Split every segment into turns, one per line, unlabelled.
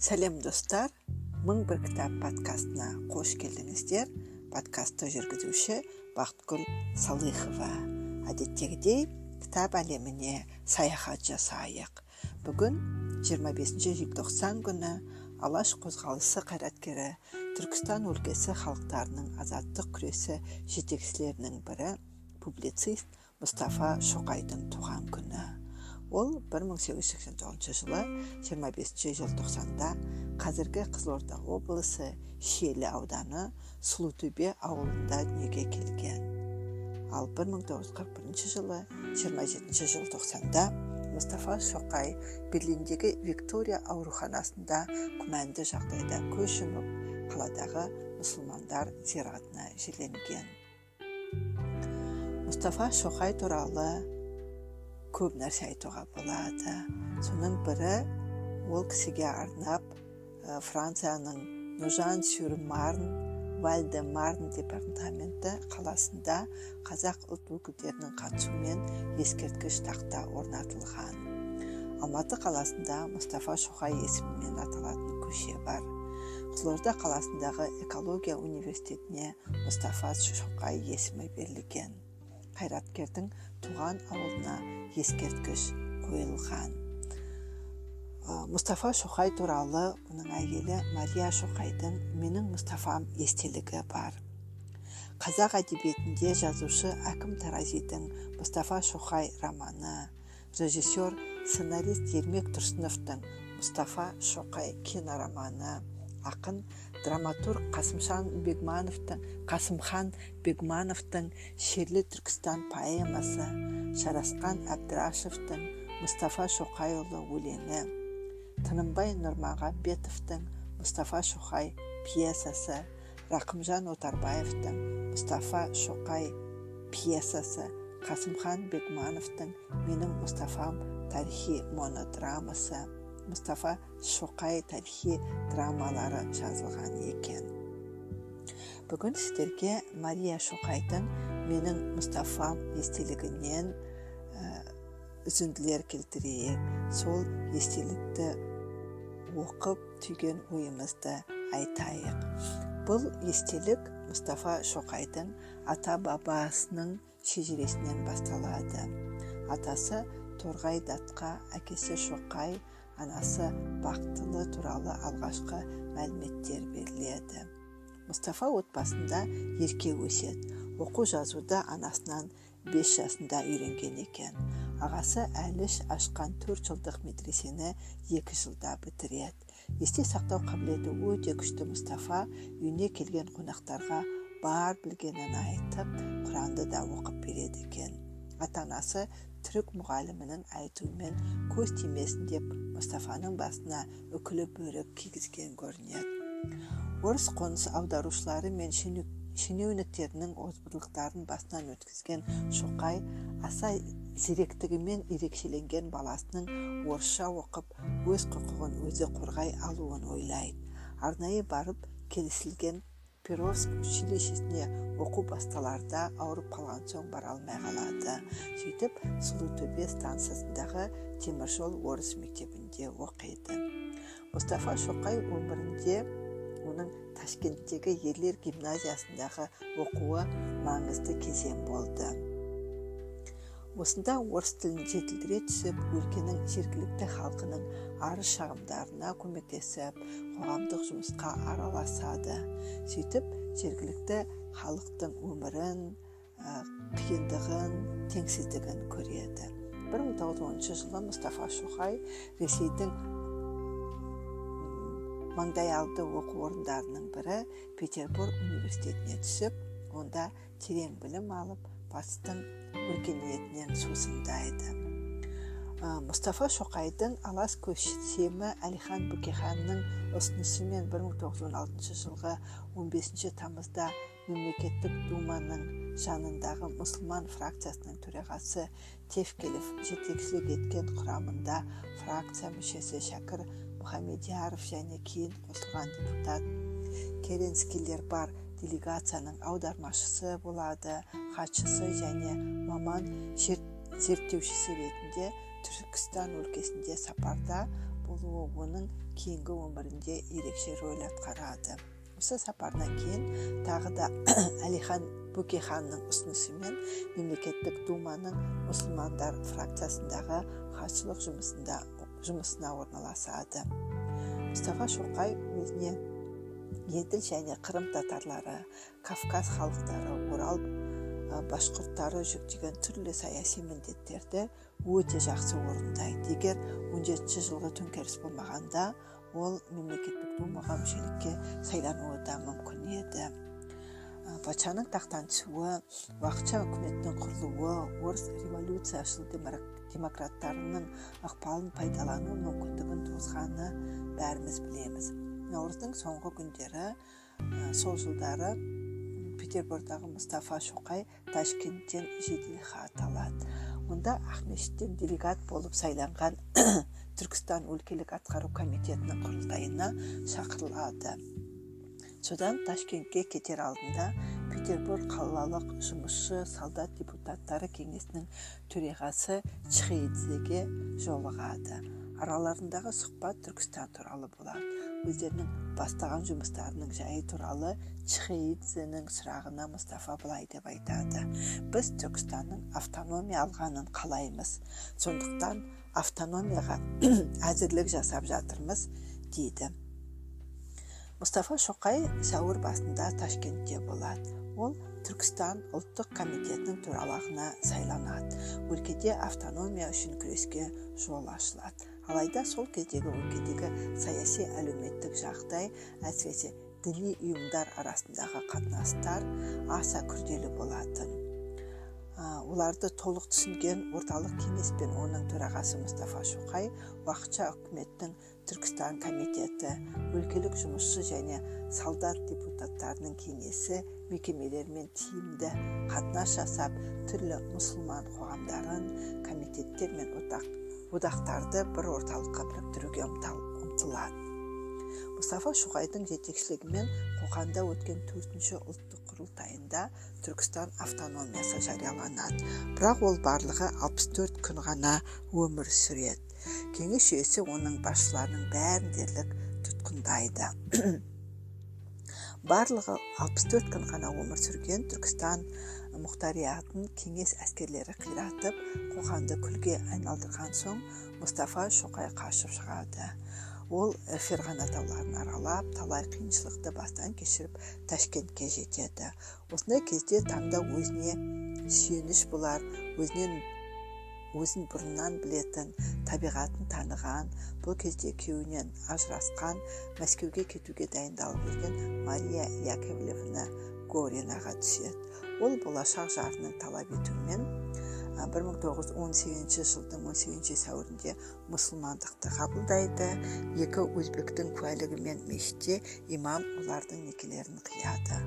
сәлем достар. Мың бір кітап подкастына қош келдіңіздер. Подкастты жүргізуші бақытгүл салыхова. Әдеттегідей кітап әлеміне саяхат жасайық. Бүгін 25 желтоқсан күні алаш қозғалысы қайраткері түркістан өлкесі халықтарының азаттық күресі жетекшілерінің бірі публицист мұстафа шоқайдың туған күні. Ол 1889 жылы 25 желтоқсанда қазіргі қызылорда облысы шиелі ауданы сұлутөбе ауылында дүниеге келген. Ал 1941 жылы 27 желтоқсанда мұстафа шоқай берлиндегі виктория ауруханасында күмәнді жағдайда көз жұмып қаладағы мұсылмандар зиратына жерленген. Мұстафа шоқай туралы көп нәрсе айтуға болады соның бірі ол кісіге арнап францияның ножан сюр марн вальде марн департаменті қаласында қазақ ұлт өкілдерінің қатысуымен ескерткіш тақта орнатылған алматы қаласында мұстафа шоқай есімімен аталатын көше бар қызылорда қаласындағы экология университетіне мұстафа шоқай есімі берілген қайраткердің туған ауылына ескерткіш қойылған. Мұстафа шоқай туралы оның әйелі мария шоқайдың менің мұстафам естелігі бар. Қазақ әдебиетінде жазушы әкім таразидің мұстафа шоқай романы режиссер сценарист ермек тұрсыновтың мұстафа шоқай кинороманы ақын драматург қасымхан бегмановтың қасымхан бегмановтың шерлі түркістан поэмасы шарасқан әбдірашевтың мұстафа шоқайұлы өлеңі тынымбай нұрмағамбетовтың мұстафа шоқай пьесасы рақымжан отарбаевтың мұстафа шоқай пьесасы қасымхан бегмановтың менің мұстафам тарихи монодрамасы. Мұстафа шоқай тарихи драмалары жазылған екен. Бүгін сіздерге мария шоқайдың менің мұстафам естелігінен үзінділер келтірейік. Сол естелікті оқып түйген ойымызды айтайық. Бұл естелік мұстафа шоқайдың ата бабасының шежіресінен басталады. Атасы торғай датқа әкесі шоқай анасы бақтылы туралы алғашқы мәліметтер беріледі. Мұстафа отбасында ерке өседі. Оқу жазуды анасынан 5 жасында үйренген екен. Ағасы әліш ашқан төрт жылдық медресені екі жылда бітіреді. Есте сақтау қабілеті өте күшті мұстафа үйіне келген қонақтарға бар білгенін айтып құранды да оқып береді екен. Ата анасы түрік мұғалімінің айтуымен көз тимесін деп мұстафаның басына үкілі бөрік кигізген көрінеді. Орыс қоныс аударушылары мен шенеуніктерінің озбырлықтарын басынан өткізген шоқай аса зеректігімен ерекшеленген баласының орысша оқып өз құқығын өзі қорғай алуын ойлайды. Арнайы барып келісілген перовск училищесіне оқу басталарда ауырып қалған соң бара алмай қалады. Сөйтіп сұлутөбе станциясындағы теміржол орыс мектебінде оқиды. Мұстафа шоқай өмірінде оның ташкенттегі ерлер гимназиясындағы оқуы маңызды кезең болды. Осында орыс тілін жетілдіре түсіп өлкенің жергілікті халқының арыз шағымдарына көмектесіп қоғамдық жұмысқа араласады. Сөйтіп жергілікті халықтың өмірін қиындығын теңсіздігін көреді. 1910 жылы мұстафа шоқай ресейдің маңдайалды оқу орындарының бірі петербург университетіне түсіп онда терең білім алып батыстың өркениетінен сусындайды мұстафа шоқайдың алас көсемі әлихан бөкейханның ұсынысымен 1916 жылғы 15 тамызда мемлекеттік думаның жанындағы мұсылман фракциясының төрағасы тевкелев жетекшілік еткен құрамында фракция мүшесі шәкір мұхамедияров және кейін қосылған депутат керенскийлер бар. Делегацияның аудармашысы болады. Хатшысы және маман зерттеушісі ретінде түркістан өлкесінде сапарда болуы оның кейінгі өмірінде ерекше рөл атқарады. Осы сапардан кейін тағы да әлихан бөкейханның ұсынысымен мемлекеттік думаның мұсылмандар фракциясындағы хатшылық жұмысында жұмысына орналасады. Мұстафа шоқай өзіне еділ және қырым татарлары кавказ халықтары орал башқұрттары жүктеген түрлі саяси міндеттерді өте жақсы орындайды. Егер 17 жылғы төңкеріс болмағанда ол мемлекеттік думаға мүшелікке сайлануы да мүмкін еді. Патшаның тақтан түсуі уақытша үкіметтің құрылуы орыс революцияшыл демократтарының ықпалын пайдалану мүмкіндігін туғызғаны бәріміз білеміз. Наурыздың соңғы күндері сол жылдары петербордағы мұстафа шоқай ташкенттен жеделхат алады. Онда ақмешіттен делегат болып сайланған түркістан өлкелік атқару комитетінің құрылтайына шақырылады. Содан ташкентке кетер алдында петербург қалалық жұмысшы солдат депутаттары кеңесінің төрағасы чхейдзеге жолығады. Араларындағы сұхбат түркістан туралы болады. Өздерінің бастаған жұмыстарының жайы туралы чхеидзенің сұрағына мұстафа былай деп айтады. Біз түркістанның автономия алғанын қалаймыз. Сондықтан автономияға әзірлік жасап жатырмыз дейді. Мұстафа шоқай сәуір басында ташкентте болады. Ол түркістан ұлттық комитетінің төрағалығына сайланады. Өлкеде автономия үшін күреске жол ашылады. Алайда сол кездегі өлкедегі саяси әлеуметтік жағдай әсіресе діни ұйымдар арасындағы қатынастар аса күрделі болатын. Оларды толық түсінген орталық кеңес пен оның төрағасы мұстафа шоқай уақытша үкіметтің түркістан комитеті өлкелік жұмысшы және солдат депутаттарының кеңесі мекемелермен тиімді қатынас жасап түрлі мұсылман қоғамдарын комитеттер мен одақ одақтарды бір орталыққа біріктіруге ұмтылады. Мұстафа шоқайдың жетекшілігімен қоқанда өткен төртінші ұлттық құрылтайында түркістан автономиясы жарияланады. Бірақ ол барлығы 64 күн ғана өмір сүреді. Кеңес жүйесі оның басшыларының бәрін дерлік тұтқындайды. Барлығы 64 күн ғана өмір сүрген түркістан мұқтариатын кеңес әскерлері қиратып қоқанды күлге айналдырған соң мұстафа шоқай қашып шығады ол ферғана тауларын аралап талай қиыншылықты бастан кешіріп ташкентке жетеді. Осындай кезде таңда өзіне сүйеніш болар өзінен өзін бұрыннан білетін табиғатын таныған бұл кезде күйеуінен ажырасқан мәскеуге кетуге дайындалып жүрген мария яковлевна горинаға түседі. Ол болашақ жарының талап етуімен 1918 жылдың 18 сәуірінде мұсылмандықты қабылдайды. Екі өзбектің куәлігімен мешітте имам олардың некелерін қияды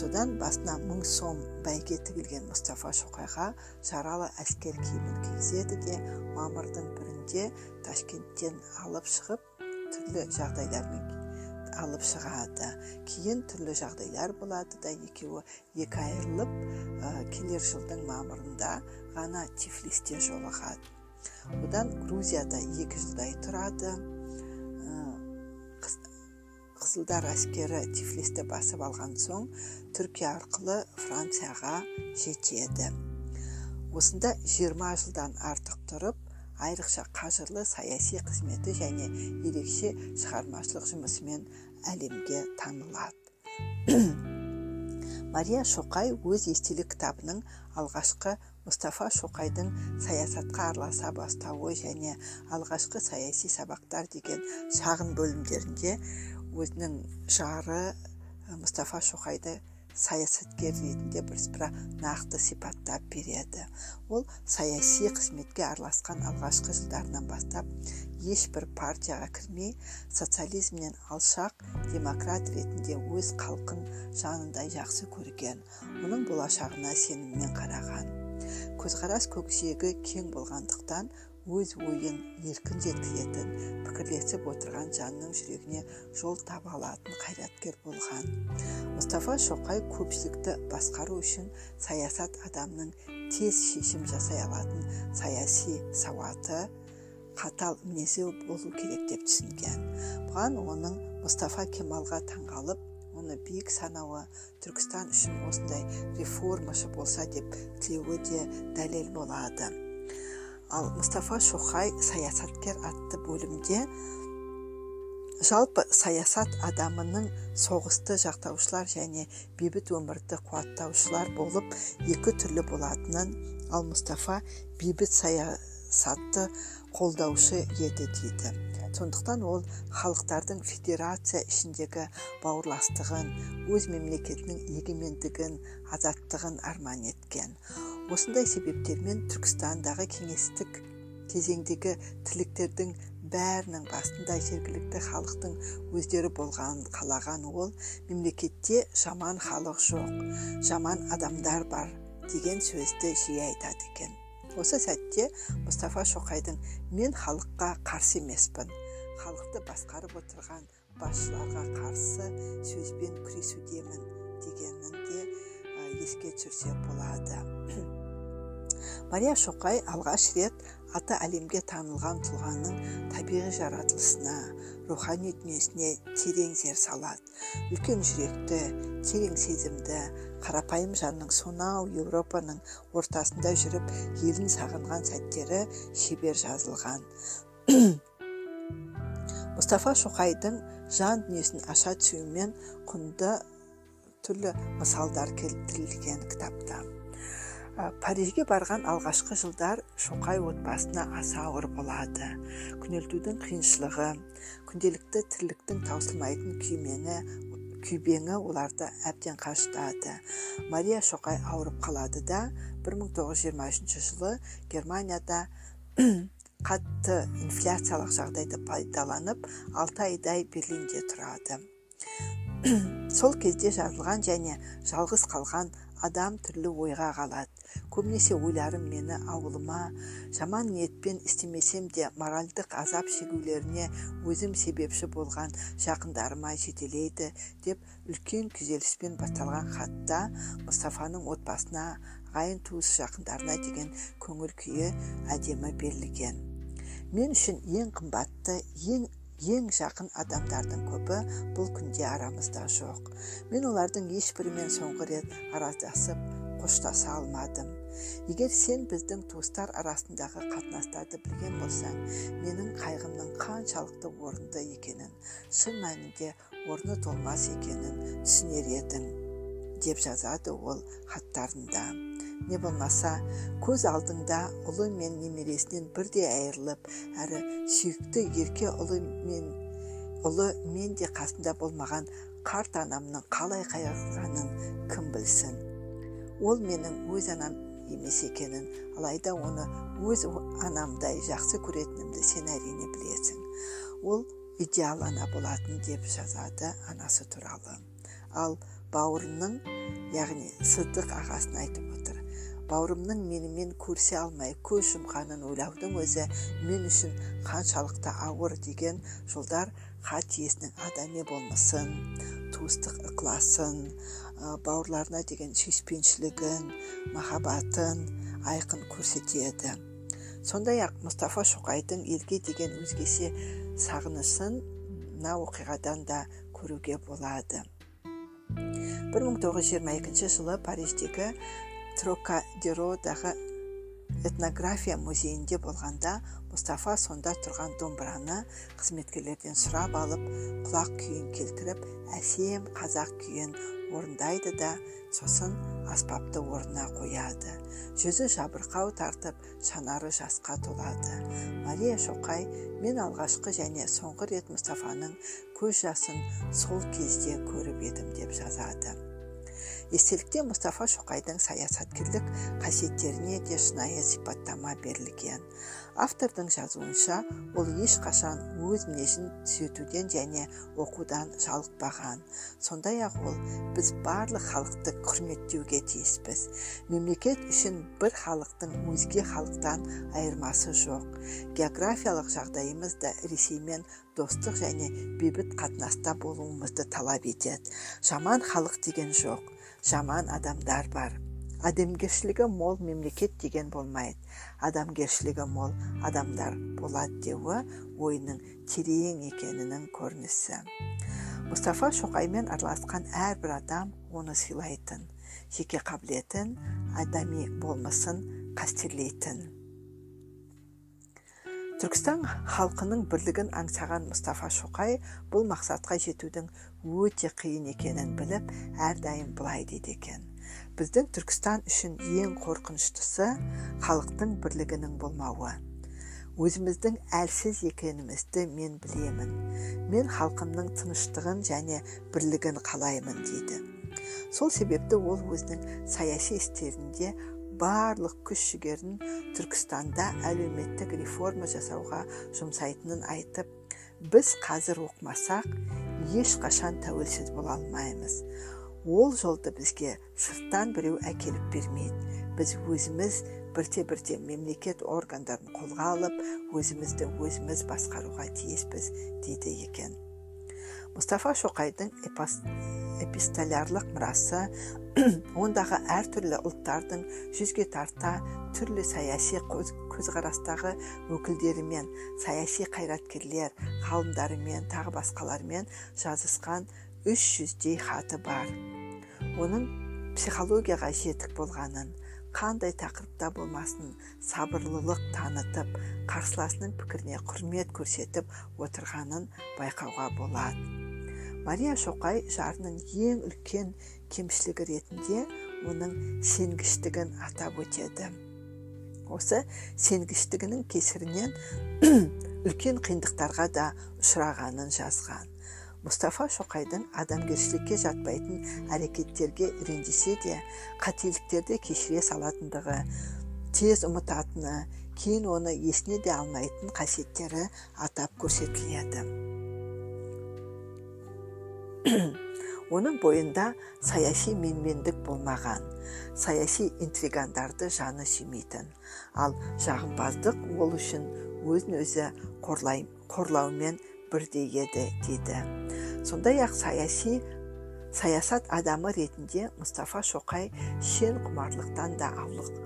содан басына мың сом бәйге тігілген мұстафа шоқайға жаралы әскер киімін кигізеді де мамырдың бірінде ташкенттен алып шығып түрлі жағдайлармен алып шығады кейін түрлі жағдайлар болады да екеуі екі айырылып ә, келер жылдың мамырында ғана тифлисте жолығады одан грузияда екі жылдай тұрады қызылдар әскері тифлисті басып алған соң түркия арқылы францияға жетеді осында 20 жылдан артық тұрып айрықша қажырлы саяси қызметі және ерекше шығармашылық жұмысымен әлемге танылады мария шоқай өз естелік кітабының алғашқы мұстафа шоқайдың саясатқа араласа бастауы және алғашқы саяси сабақтар деген шағын бөлімдерінде өзінің жары мұстафа шоқайды саясаткер ретінде бірсыпыра нақты сипаттап береді. Ол саяси қызметке араласқан алғашқы жылдарынан бастап ешбір партияға кірмей социализмнен алшақ демократ ретінде өз халқын жанындай жақсы көрген оның болашағына сеніммен қараған. Көзқарас көкжиегі кең болғандықтан өз ойын еркін жеткізетін пікірлесіп отырған жанның жүрегіне жол таба алатын қайраткер болған. Мұстафа шоқай көпшілікті басқару үшін саясат адамның тез шешім жасай алатын саяси сауаты қатал мінезі болу керек деп түсінген. Бұған оның мұстафа кемалға таңғалып оны биік санауы түркістан үшін осындай реформашы болса деп тілеуі де дәлел болады. Ал мұстафа шоқай саясаткер атты бөлімде жалпы саясат адамының соғысты жақтаушылар және бейбіт өмірді қуаттаушылар болып екі түрлі болатынын ал мұстафа бейбіт саясатты қолдаушы еді дейді. Сондықтан ол халықтардың федерация ішіндегі бауырластығын өз мемлекетінің егемендігін азаттығын арман еткен. Осындай себептермен түркістандағы кеңестік кезеңдегі тірліктердің бәрінің басында жергілікті халықтың өздері болғанын қалаған ол мемлекетте жаман халық жоқ жаман адамдар бар деген сөзді жиі айтады екен. Осы сәтте мұстафа шоқайдың мен халыққа қарсы емеспін халықты басқарып отырған басшыларға қарсы сөзбен күресудемін дегенін де еске түсірсе болады. Мария шоқай алғаш рет аты әлемге танылған тұлғаның табиғи жаратылысына рухани дүниесіне терең зер салады. Үлкен жүректі терең сезімді қарапайым жанның сонау еуропаның ортасында жүріп елін сағынған сәттері шебер жазылған. мұстафа шоқайдың жан дүниесін аша түсуімен құнды түрлі мысалдар келтірілген кітапта. Парижге барған алғашқы жылдар шоқай отбасына аса ауыр болады. Күнелтудің қиыншылығы күнделікті тірліктің таусылмайтын күймені күйбеңі оларды әбден қажытады мария шоқай ауырып қалады да 1923 жылы германияда қатты инфляциялық жағдайды пайдаланып алты айдай берлинде тұрады. Сол кезде жазылған және жалғыз қалған адам түрлі ойға қалады. Көбінесе ойларым мені ауылыма жаман ниетпен істемесем де моральдық азап шегулеріне өзім себепші болған жақындарыма жетелейді деп үлкен күйзеліспен басталған хатта мұстафаның отбасына ағайын туыс жақындарына деген көңіл күйі әдемі берілген. Мен үшін ең қымбатты ең ең жақын адамдардың көбі бұл күнде арамызда жоқ. Мен олардың ешбірімен соңғы рет араздасып қоштаса алмадым. Егер сен біздің туыстар арасындағы қатынастарды білген болсаң менің қайғымның қаншалықты орынды екенін шын мәнінде орны толмас екенін түсінер едің деп жазады ол хаттарында. Не болмаса көз алдыңда ұлы мен немересінен бірдей айырылып әрі сүйікті ерке ұлы мен ұлы мен де қасында болмаған қарт анамның қалай қайғырғанын кім білсін? Ол менің өз анам емес екенін алайда оны өз анамдай жақсы көретінімді сен әрине білесің. Ол идеал ана болатын деп жазады анасы туралы. Ал бауырының яғни сыдық ағасын айтып отыр. Бауырымның менімен көрсе алмай көз жұмғанын ойлаудың өзі мен үшін қаншалықты ауыр деген жолдар хат иесінің адами болмысын туыстық ықыласын бауырларына деген сүйіспеншілігін махаббатын айқын көрсетеді. Сондай ақ мұстафа шоқайдың елге деген өзгеше сағынысын мына оқиғадан да көруге болады. 1922 жылы париждегі трокадеродағы этнография музейінде болғанда мұстафа сонда тұрған домбыраны қызметкерлерден сұрап алып құлақ күйін келтіріп әсем қазақ күйін орындайды да сосын аспапты орнына қояды. Жүзі жабырқау тартып шанары жасқа толады. Мария шоқай мен алғашқы және соңғы рет мұстафаның көз жасын сол кезде көріп едім деп жазады. Естелікте мұстафа шоқайдың саясаткерлік қасиеттеріне де шынайы сипаттама берілген. Автордың жазуынша ол ешқашан өз мінезін түзетуден және оқудан жалықпаған. Сондай ақ ол біз барлық халықты құрметтеуге тиіспіз. Мемлекет үшін бір халықтың өзге халықтан айырмасы жоқ. Географиялық жағдайымыз да ресеймен достық және бейбіт қатынаста болуымызды талап етеді. Жаман халық деген жоқ. Жаман адамдар бар. Адамгершілігі мол мемлекет деген болмайды адамгершілігі мол адамдар болады деуі ойының терең екенінің көрінісі. Мұстафа шоқаймен араласқан әрбір адам оны сыйлайтын жеке қабілетін адами болмысын қастерлейтін. Түркістан халқының бірлігін аңсаған мұстафа шоқай бұл мақсатқа жетудің өте қиын екенін біліп әрдайым былай дейді екен. Біздің түркістан үшін ең қорқыныштысы халықтың бірлігінің болмауы. Өзіміздің әлсіз екенімізді мен білемін. Мен халқымның тыныштығын және бірлігін қалаймын дейді. Сол себепті ол өзінің саяси істерінде барлық күш жігерін түркістанда әлеуметтік реформа жасауға жұмсайтынын айтып біз қазір оқымасақ ешқашан тәуелсіз бола алмаймыз. Ол жолды бізге сырттан біреу әкеліп бермейді. Біз өзіміз бірте бірте мемлекет органдарын қолға алып өзімізді өзіміз басқаруға тиіспіз дейді екен. Мұстафа шоқайдың эпистолярлық мұрасы ондағы әртүрлі ұлттардың жүзге тарта түрлі саяси көзқарастағы өкілдерімен саяси қайраткерлер ғалымдарымен тағы басқалармен жазысқан үш жүздей хаты бар оның психологияға жетік болғанын қандай тақырыпта болмасын сабырлылық танытып қарсыласының пікіріне құрмет көрсетіп отырғанын байқауға болады мария шоқай жарының ең үлкен кемшілігі ретінде оның сенгіштігін атап өтеді. Осы сенгіштігінің кесірінен үлкен қиындықтарға да ұшырағанын жазған. Мұстафа шоқайдың адамгершілікке жатпайтын әрекеттерге ренжісе де қателіктерді кешіре салатындығы тез ұмытатыны кейін оны есіне де алмайтын қасиеттері атап көрсетіледі. оның бойында саяси менмендік болмаған саяси интригандарды жаны сүймейтін. Ал жағымпаздық ол үшін өзін өзі қорлай, қорлаумен бірдей еді дейді сондай ақ саяси саясат адамы ретінде мұстафа шоқай шен құмарлықтан да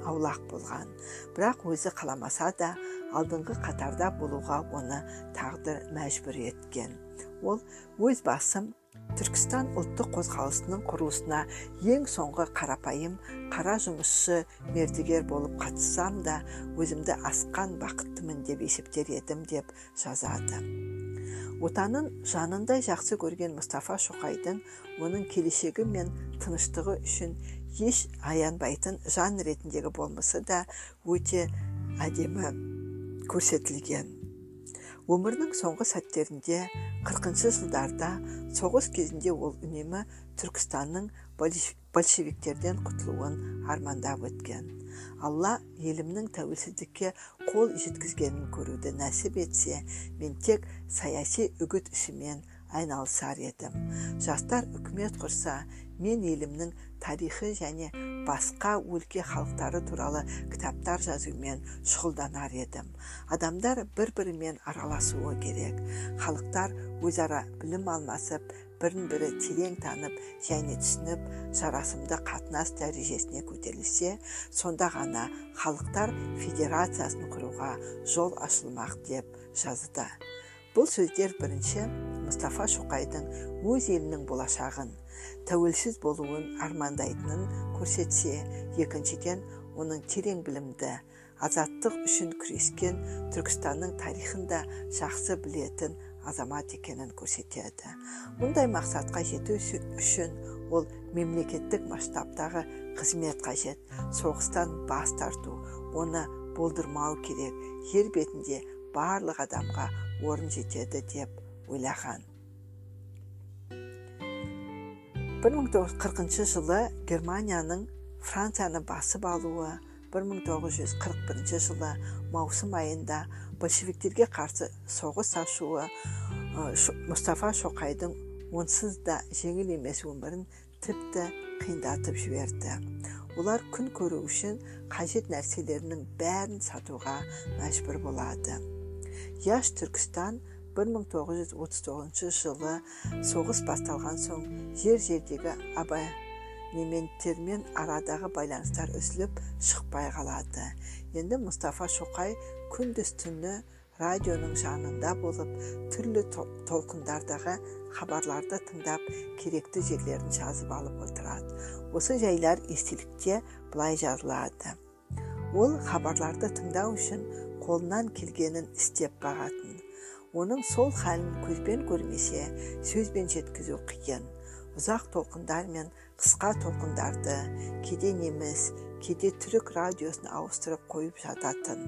аулақ болған. Бірақ өзі қаламаса да алдыңғы қатарда болуға оны тағдыр мәжбүр еткен. Ол өз басым түркістан ұлттық қозғалысының құрылысына ең соңғы қарапайым қара жұмысшы мердігер болып қатыссам да өзімді асқан бақыттымын деп есептер едім деп жазады. Отанын жанындай жақсы көрген мұстафа шоқайдың оның келешегі мен тыныштығы үшін еш аянбайтын жан ретіндегі болмысы да өте әдемі көрсетілген. Өмірінің соңғы сәттерінде қырқыншы жылдарда соғыс кезінде ол үнемі түркістанның большевиктерден құтылуын армандап өткен. Алла елімнің тәуелсіздікке қол жеткізгенін көруді нәсіп етсе мен тек саяси үгіт ісімен айналысар едім. Жастар үкімет құрса мен елімнің тарихы және басқа өлке халықтары туралы кітаптар жазумен шұғылданар едім. Адамдар бір бірімен араласуы керек. Халықтар өзара білім алмасып бірін бірі терең танып және түсініп жарасымды қатынас дәрежесіне көтерілсе сонда ғана халықтар федерациясын құруға жол ашылмақ деп жазды. Бұл сөздер бірінші мұстафа шоқайдың өз елінің болашағын тәуелсіз болуын армандайтынын көрсетсе екіншіден оның терең білімді азаттық үшін күрескен түркістанның тарихын да жақсы білетін азамат екенін көрсетеді. Мұндай мақсатқа жету үшін ол мемлекеттік масштабтағы қызмет қажет. Соғыстан бас тарту оны болдырмау керек. Жер бетінде барлық адамға орын жетеді деп ойлаған. 1940 жылы германияның францияны басып алуы 1941 жылы маусым айында большевиктерге қарсы соғыс ашуы мұстафа шоқайдың онсыз да жеңіл емес өмірін тіпті қиындатып жіберді. Олар күн көру үшін қажет нәрселерінің бәрін сатуға мәжбүр болады. Яш түркістан 1939 жылы соғыс басталған соң жер жердегі абай нементтермен арадағы байланыстар үзіліп шықпай қалады. Енді мұстафа шоқай күндіз түні радионың жанында болып түрлі толқындардағы хабарларды тыңдап керекті жерлерін жазып алып отырады. Осы жайлар естелікте былай жазылады. Ол хабарларды тыңдау үшін қолынан келгенін істеп бағатын. Оның сол халін көзбен көрмесе сөзбен жеткізу қиын. Ұзақ толқындар мен қысқа толқындарды кейде неміс кейде түрік радиосын ауыстырып қойып жататын.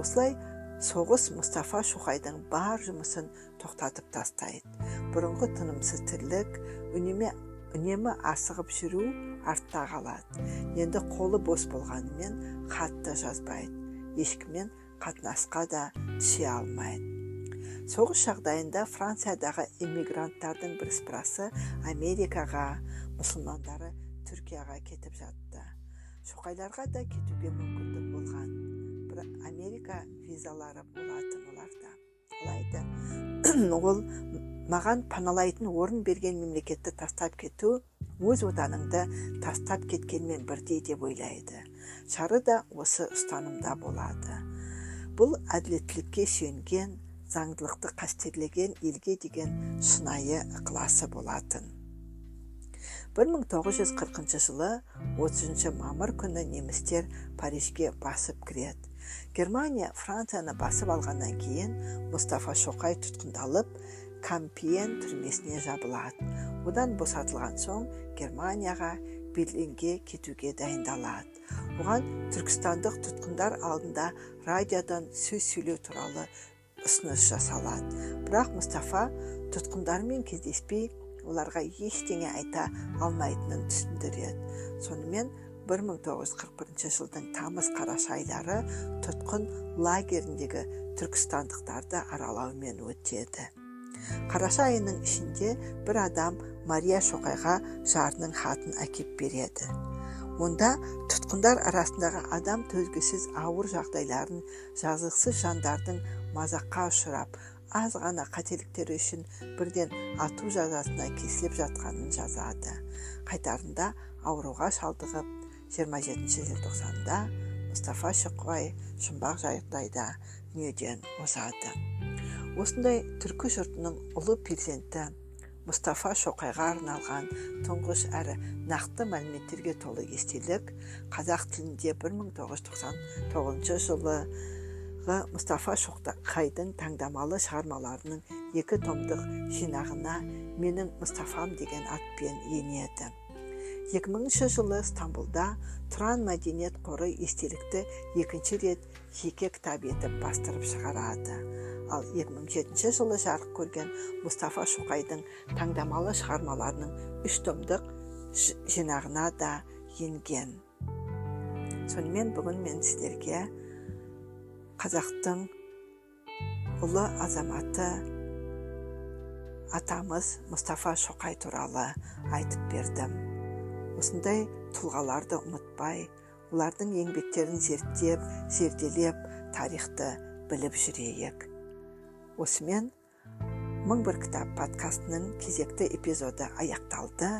Осылай соғыс мұстафа шоқайдың бар жұмысын тоқтатып тастайды бұрынғы тынымсыз тірлік үнеме үнемі асығып жүру артта қалады. Енді қолы бос болғанымен хатты жазбайды ешкіммен қатынасқа да түсе алмайды. Соғыс жағдайында франциядағы эмигранттардың бірсыпырасы америкаға мұсылмандары түркияға кетіп жатты. Шоқайларға да кетуге мүмкіндік болған. Бір америка визалары болатын оларда алайда. Ол маған паналайтын орын берген мемлекетті тастап кету өз отаныңды тастап кеткенмен бірдей деп ойлайды. Шары да осы ұстанымда болады. Бұл әділеттілікке сүйенген заңдылықты қастерлеген елге деген шынайы ықыласы болатын. 1940 жылы 30 мамыр күні немістер парижге басып кіреді. Германия францияны басып алғаннан кейін мұстафа шоқай тұтқындалып кампиен түрмесіне жабылады. Одан босатылған соң германияға берлинге кетуге дайындалады. Оған түркістандық тұтқындар алдында радиодан сөз сөйлеу туралы ұсыныс жасалады. Бірақ мұстафа тұтқындармен кездеспей оларға ештеңе айта алмайтынын түсіндіреді. Сонымен 1941 жылдың тамыз қараша айлары тұтқын лагеріндегі түркістандықтарды аралаумен өтеді. Қараша айының ішінде бір адам мария шоқайға жарының хатын әкеп береді. Онда тұтқындар арасындағы адам төзгісіз ауыр жағдайларын жазықсыз жандардың мазаққа ұшырап аз ғана қателіктері үшін бірден ату жазасына кесіліп жатқанын жазады. Қайтарында ауруға шалдығып 27 желтоқсанда мұстафа шоқай жұмбақ жағдайда дүниеден озады. Осындай түркі жұртының ұлы перзенті мұстафа шоқайға арналған тұңғыш әрі нақты мәліметтерге толы естелік қазақ тілінде 1999 жылы мұстафа шоқайдың таңдамалы шығармаларының екі томдық жинағына менің мұстафам деген атпен енеді. 2000 жылы стамбулда тұран мәдениет қоры естелікті екінші рет жеке кітап етіп бастырып шығарады. Ал 2007 жылы жарық көрген мұстафа шоқайдың таңдамалы шығармаларының үш томдық жинағына да енген. Сонымен бүгін мен сіздерге қазақтың ұлы азаматы атамыз мұстафа шоқай туралы айтып бердім. Осындай тұлғаларды ұмытпай олардың еңбектерін зерттеп зерделеп тарихты біліп жүрейік. Осымен мың бір кітап подкастының кезекті эпизоды аяқталды.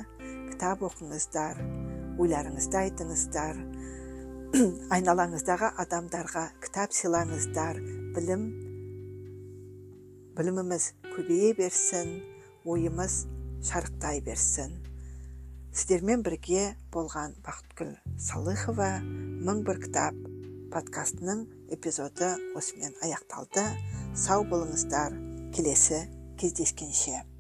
Кітап оқыңыздар ойларыңызды айтыңыздар айналаңыздағы адамдарға кітап сыйлаңыздар. Білім біліміміз көбейе берсін ойымыз шарықтай берсін. Сіздермен бірге болған бақытгүл салыхова мың бір кітап подкастының эпизоды осымен аяқталды. Сау болыңыздар. Келесі кездескенше.